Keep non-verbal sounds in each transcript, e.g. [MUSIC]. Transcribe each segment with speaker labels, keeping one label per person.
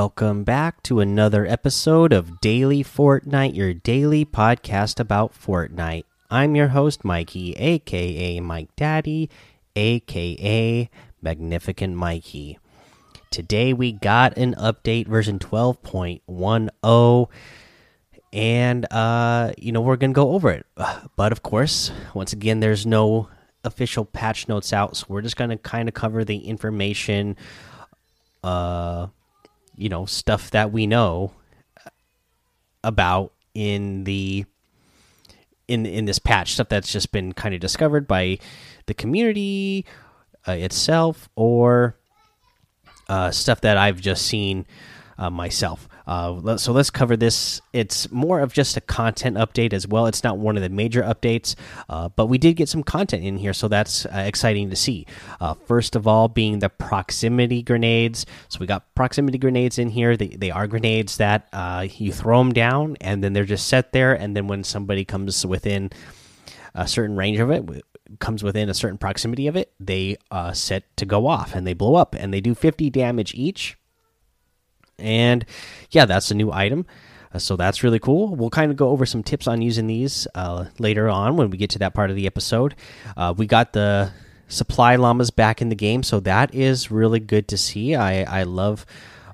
Speaker 1: Welcome back to another episode of Daily Fortnite, your daily podcast about Fortnite. I'm your host, Mikey, aka Mike Daddy, aka Magnificent Mikey. Today we got an update version 12.10 and uh you know we're to go over it. [SIGHS] But of course, once again there's no official patch notes out, so we're just to kind of cover the information uh you know stuff that we know about in the in in this patch stuff that's just been kind of discovered by the community uh, itself or uh, stuff that I've just seen uh, myself. Uh, so let's cover this. It's more of just a content update as well. It's not one of the major updates, uh, but we did get some content in here, so that's uh, exciting to see. Uh, first of all, being the proximity grenades. So we got proximity grenades in here. They, they are grenades that uh, you throw them down, and then they're just set there. And then when somebody comes within a certain range of it, comes within a certain proximity of it, they uh, set to go off and they blow up, and they do 50 damage each and yeah, that's a new item. Uh, so that's really cool. We'll kind of go over some tips on using these uh, later on when we get to that part of the episode. Uh, we got the supply llamas back in the game, so that is really good to see. I, I love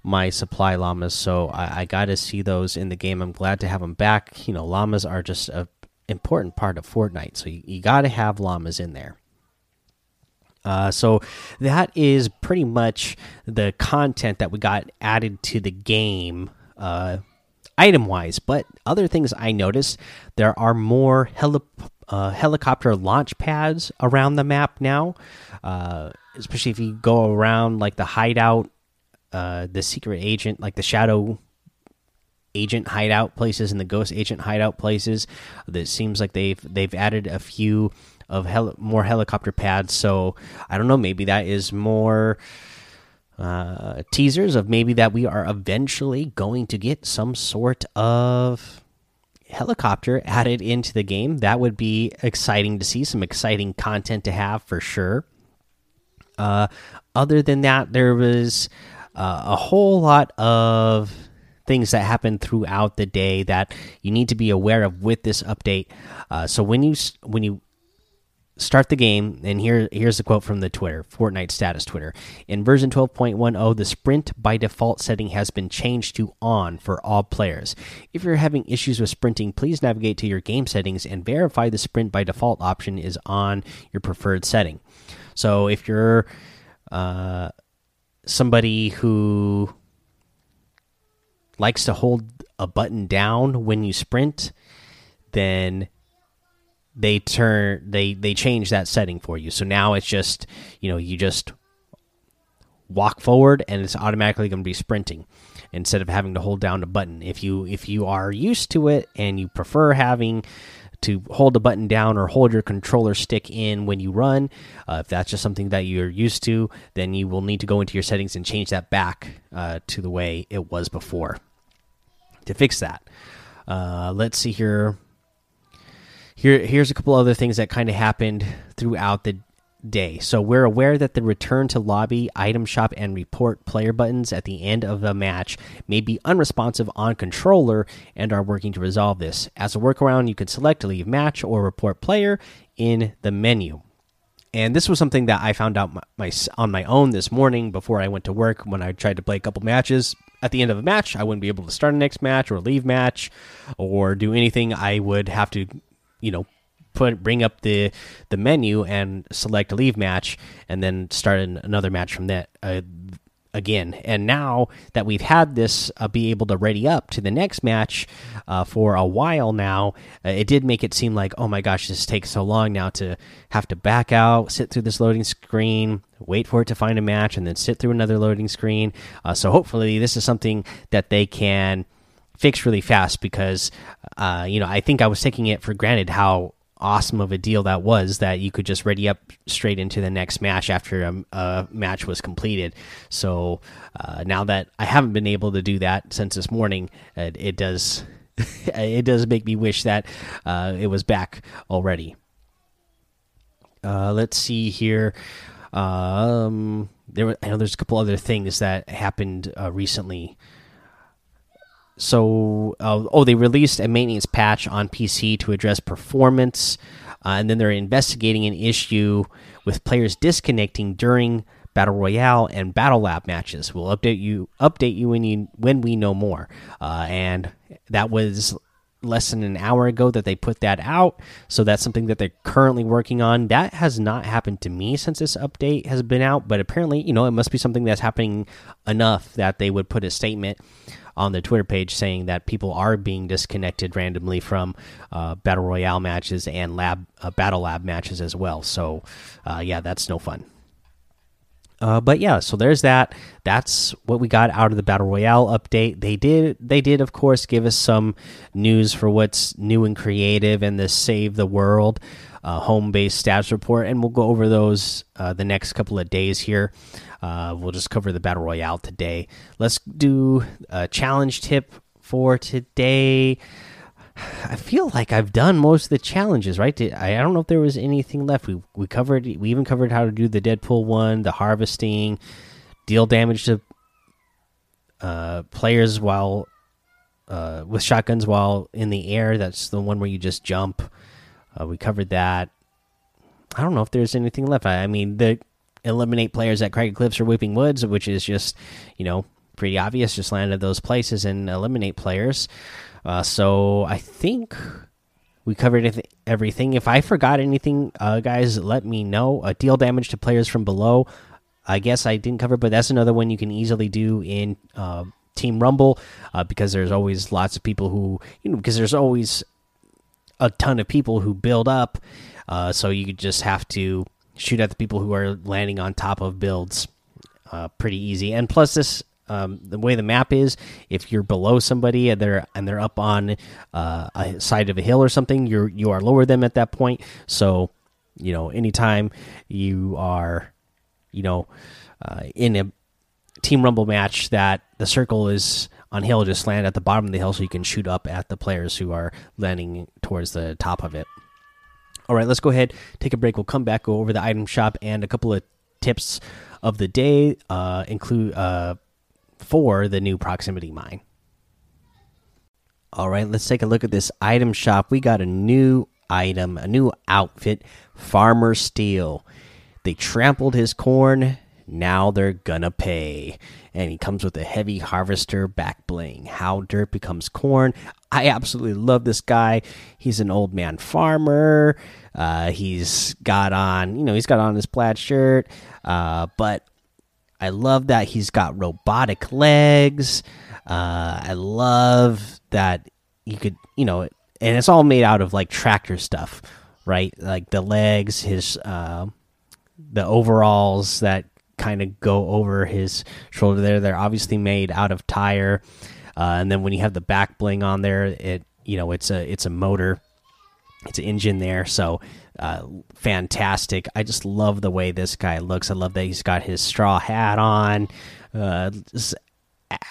Speaker 1: my supply llamas, so I, I got to see those in the game. I'm glad to have them back. You know, llamas are just an important part of Fortnite, so you, you got to have llamas in there. Uh, so that is pretty much the content that we got added to the game uh, item wise. But other things I noticed there are more heli uh, helicopter launch pads around the map now, uh, especially if you go around like the hideout, uh, the secret agent, like the shadow agent hideout places and the ghost agent hideout places. That seems like they've they've added a few of hel more helicopter pads. So I don't know. Maybe that is more uh, teasers of maybe that we are eventually going to get some sort of helicopter added into the game. That would be exciting to see. Some exciting content to have for sure. Uh, other than that, there was uh, a whole lot of things that happen throughout the day that you need to be aware of with this update. Uh, so when you when you start the game and here here's the quote from the twitter fortnite status twitter. In version 12.10 the sprint by default setting has been changed to on for all players. If you're having issues with sprinting please navigate to your game settings and verify the sprint by default option is on your preferred setting. So if you're uh, somebody who likes to hold a button down when you sprint then they turn they they change that setting for you. So now it's just you know you just walk forward and it's automatically going to be sprinting instead of having to hold down a button. If you if you are used to it and you prefer having to hold the button down or hold your controller stick in when you run, uh, if that's just something that you're used to, then you will need to go into your settings and change that back uh, to the way it was before to fix that. Uh, let's see here here here's a couple other things that kind of happened throughout the day. So we're aware that the return to lobby, item shop, and report player buttons at the end of a match may be unresponsive on controller and are working to resolve this. As a workaround, you can select leave match or report player in the menu. And this was something that I found out my, my, on my own this morning before I went to work when I tried to play a couple matches. At the end of a match, I wouldn't be able to start a next match or leave match or do anything. I would have to you know put bring up the the menu and select leave match and then start an, another match from that uh, again. And now that we've had this uh, be able to ready up to the next match uh, for a while now uh, it did make it seem like oh my gosh this takes so long now to have to back out sit through this loading screen wait for it to find a match and then sit through another loading screen. Uh, so hopefully this is something that they can fixed really fast because uh, you know I think I was taking it for granted how awesome of a deal that was that you could just ready up straight into the next match after a, a match was completed. So uh, now that I haven't been able to do that since this morning, it, it does [LAUGHS] it does make me wish that uh, it was back already. Uh, let's see here. Um, there, were, I know there's a couple other things that happened uh, recently. So, uh, oh, they released a maintenance patch on PC to address performance, uh, and then they're investigating an issue with players disconnecting during battle royale and battle lab matches. We'll update you update you when you when we know more. Uh, and that was less than an hour ago that they put that out. So that's something that they're currently working on. That has not happened to me since this update has been out, but apparently, you know, it must be something that's happening enough that they would put a statement on the Twitter page saying that people are being disconnected randomly from uh, battle royale matches and lab uh, battle lab matches as well. So, uh, yeah, that's no fun. Uh, but yeah, so there's that. That's what we got out of the battle royale update. They did, they did, of course, give us some news for what's new and creative and the save the world uh, home base stats report, and we'll go over those uh, the next couple of days here. Uh, we'll just cover the battle royale today. Let's do a challenge tip for today. [SIGHS] I feel like I've done most of the challenges, right? I don't know if there was anything left. We we covered. We even covered how to do the Deadpool one, the harvesting, deal damage to uh, players while uh, with shotguns while in the air. That's the one where you just jump. Uh, we covered that. I don't know if there's anything left. I, I mean, the eliminate players at Craggy Cliffs or Weeping Woods, which is just you know pretty obvious. Just land at those places and eliminate players. Uh, so I think we covered everything. If I forgot anything, uh, guys, let me know. Uh, deal damage to players from below. I guess I didn't cover, but that's another one you can easily do in uh, Team Rumble uh, because there's always lots of people who, you know, because there's always a ton of people who build up. Uh, so you just have to shoot at the people who are landing on top of builds. Uh, pretty easy. And plus, this um, the way the map is, if you're below somebody and they're and they're up on uh, a side of a hill or something, you're you are lower them at that point. So, you know, anytime you are, you know, uh, in a team rumble match that the circle is on hill, just land at the bottom of the hill so you can shoot up at the players who are landing towards the top of it. All right, let's go ahead, take a break. We'll come back, go over the item shop and a couple of tips of the day, uh, include uh, for the new proximity mine. All right, let's take a look at this item shop. We got a new item, a new outfit, Farmer Steel. They trampled his corn, now they're gonna pay. And he comes with a heavy harvester back bling. How dirt becomes corn. I absolutely love this guy. He's an old man farmer. Uh, he's got on, you know, he's got on his plaid shirt. Uh, but I love that he's got robotic legs. Uh, I love that you could, you know, and it's all made out of like tractor stuff, right? Like the legs, his, uh, the overalls that kind of go over his shoulder there. They're obviously made out of tire. Uh, and then when you have the back bling on there, it, you know, it's a, it's a motor, it's an engine there. So uh, fantastic. I just love the way this guy looks. I love that he's got his straw hat on. Uh,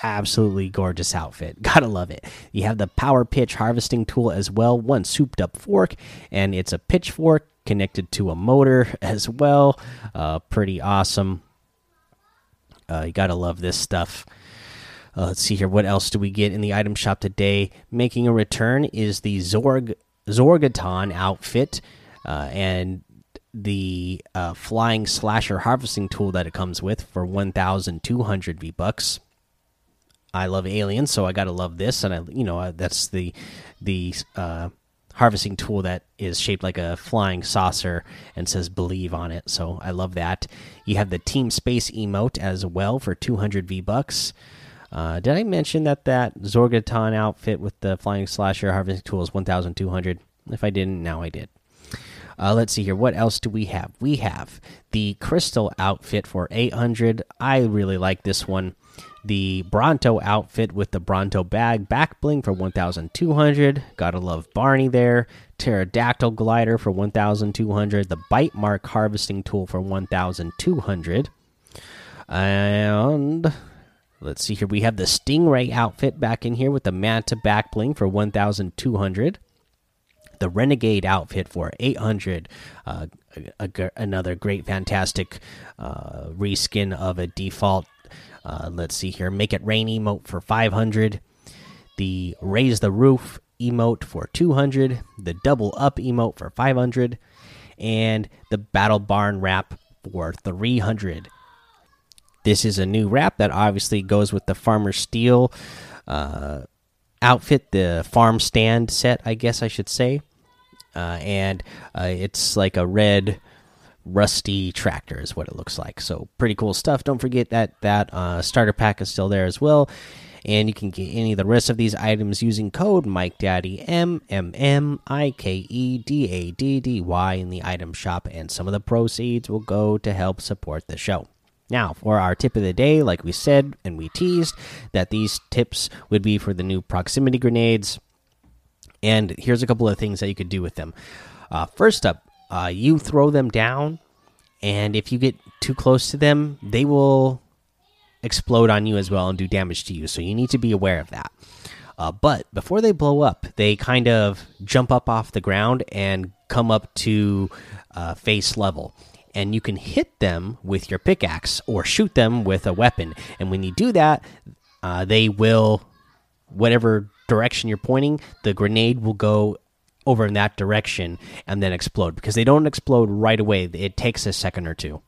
Speaker 1: absolutely gorgeous outfit. [LAUGHS] Gotta love it. You have the power pitch harvesting tool as well. One souped up fork, and it's a pitchfork connected to a motor [LAUGHS] as well. Uh, pretty awesome. Uh, you gotta love this stuff. Uh, let's see here. What else do we get in the item shop today? Making a return is the Zorg Zorgoton outfit uh, and the uh, flying slasher harvesting tool that it comes with for 1,200 V bucks. I love aliens, so I gotta love this, and I, you know, that's the the uh, harvesting tool that is shaped like a flying saucer and says "believe" on it. So I love that. You have the Team Space emote as well for 200 V bucks. Uh, did I mention that that Zorgoton outfit with the flying slasher harvesting tool is 1,200? If I didn't, now I did. Uh, let's see here. What else do we have? We have the crystal outfit for 800. I really like this one. The Bronto outfit with the Bronto bag back bling for 1,200. Gotta love Barney there. Pterodactyl glider for 1,200. The bite mark harvesting tool for 1,200. And let's see here. We have the Stingray outfit back in here with the Manta back bling for 1,200 the Renegade outfit for 800. Uh, a, a, another great, fantastic uh, reskin of a default. Uh, let's see here. Make it rain emote for 500. The Raise the Roof emote for 200. The Double Up emote for 500. And the Battle Barn wrap for 300. This is a new wrap that obviously goes with the Farmer Steel uh, outfit, the farm stand set, I guess I should say. Uh, and uh, it's like a red rusty tractor is what it looks like. So pretty cool stuff. Don't forget that that uh, starter pack is still there as well. And you can get any of the rest of these items using code Mike Daddy M M M I K E D A D D Y in the item shop, and some of the proceeds will go to help support the show. Now, for our tip of the day, like we said and we teased, that these tips would be for the new proximity grenades. And here's a couple of things that you could do with them. Uh, first up, uh, you throw them down, and if you get too close to them, they will explode on you as well and do damage to you. So you need to be aware of that. Uh, but before they blow up, they kind of jump up off the ground and come up to uh, face level and you can hit them with your pickaxe or shoot them with a weapon. And when you do that, uh, they will, whatever direction you're pointing, the grenade will go over in that direction and then explode because they don't explode right away. It takes a second or two.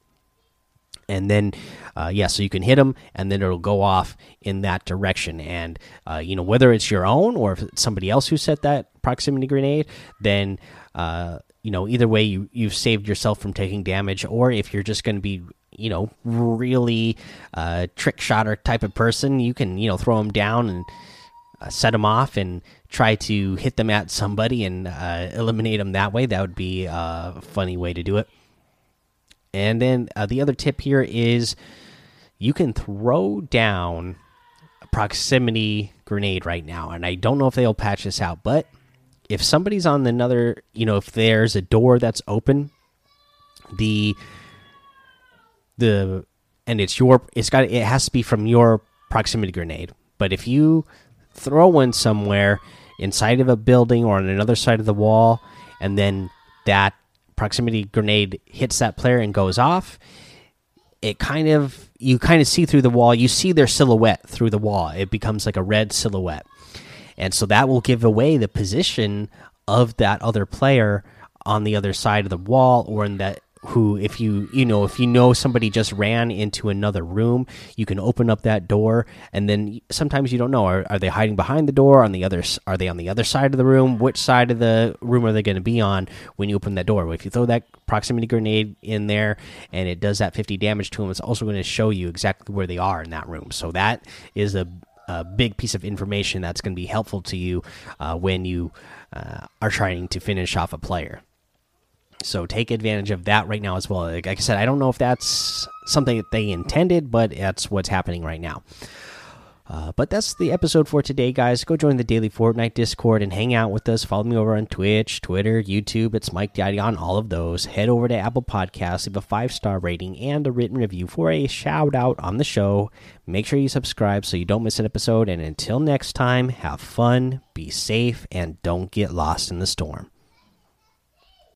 Speaker 1: And then, uh, yeah, so you can hit them, and then it'll go off in that direction. And uh, you know whether it's your own or if it's somebody else who set that proximity grenade, then uh, you know either way you you've saved yourself from taking damage or if you're just going to be you know really uh, trick shotter type of person you can you know throw them down and uh, set them off and try to hit them at somebody and uh, eliminate them that way that would be a funny way to do it and then uh, the other tip here is you can throw down a proximity grenade right now and i don't know if they'll patch this out but if somebody's on another, you know, if there's a door that's open, the the and it's your it's got it has to be from your proximity grenade. But if you throw one somewhere inside of a building or on another side of the wall, and then that proximity grenade hits that player and goes off, it kind of you kind of see through the wall. You see their silhouette through the wall. It becomes like a red silhouette and so that will give away the position of that other player on the other side of the wall or in that who if you you know if you know somebody just ran into another room you can open up that door and then sometimes you don't know are, are they hiding behind the door on the other are they on the other side of the room? Which side of the room are they going to be on when you open that door? If you throw that proximity grenade in there and it does that 50 damage to them it's also going to show you exactly where they are in that room. So that is a a big piece of information that's going to be helpful to you uh, when you uh, are trying to finish off a player. So take advantage of that right now as well. Like I said, I don't know if that's something that they intended, but that's what's happening right now. Uh, but that's the episode for today, guys. Go join the Daily Fortnite Discord and hang out with us. Follow me over on Twitch, Twitter, YouTube. It's Mike Daddy on all of those. Head over to Apple Podcasts, leave a five star rating and a written review for a shout out on the show. Make sure you subscribe so you don't miss an episode. And until next time, have fun, be safe, and don't get lost in the storm.